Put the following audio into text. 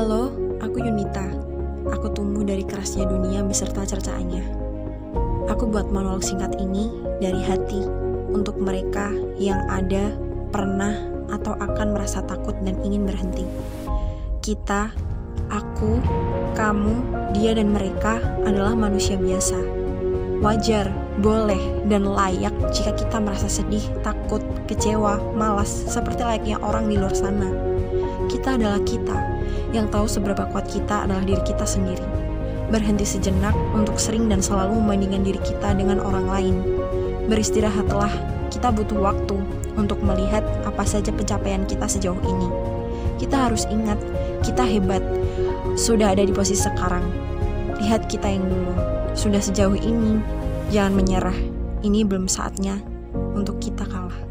Halo, aku Yunita. Aku tumbuh dari kerasnya dunia beserta cercaannya. Aku buat monolog singkat ini dari hati untuk mereka yang ada, pernah, atau akan merasa takut dan ingin berhenti. Kita, aku, kamu, dia, dan mereka adalah manusia biasa. Wajar, boleh, dan layak jika kita merasa sedih, takut, kecewa, malas, seperti layaknya orang di luar sana. Kita adalah kita, yang tahu seberapa kuat kita adalah diri kita sendiri. Berhenti sejenak untuk sering dan selalu membandingkan diri kita dengan orang lain. Beristirahatlah, kita butuh waktu untuk melihat apa saja pencapaian kita sejauh ini. Kita harus ingat, kita hebat, sudah ada di posisi sekarang. Lihat kita yang dulu, sudah sejauh ini, jangan menyerah. Ini belum saatnya untuk kita kalah.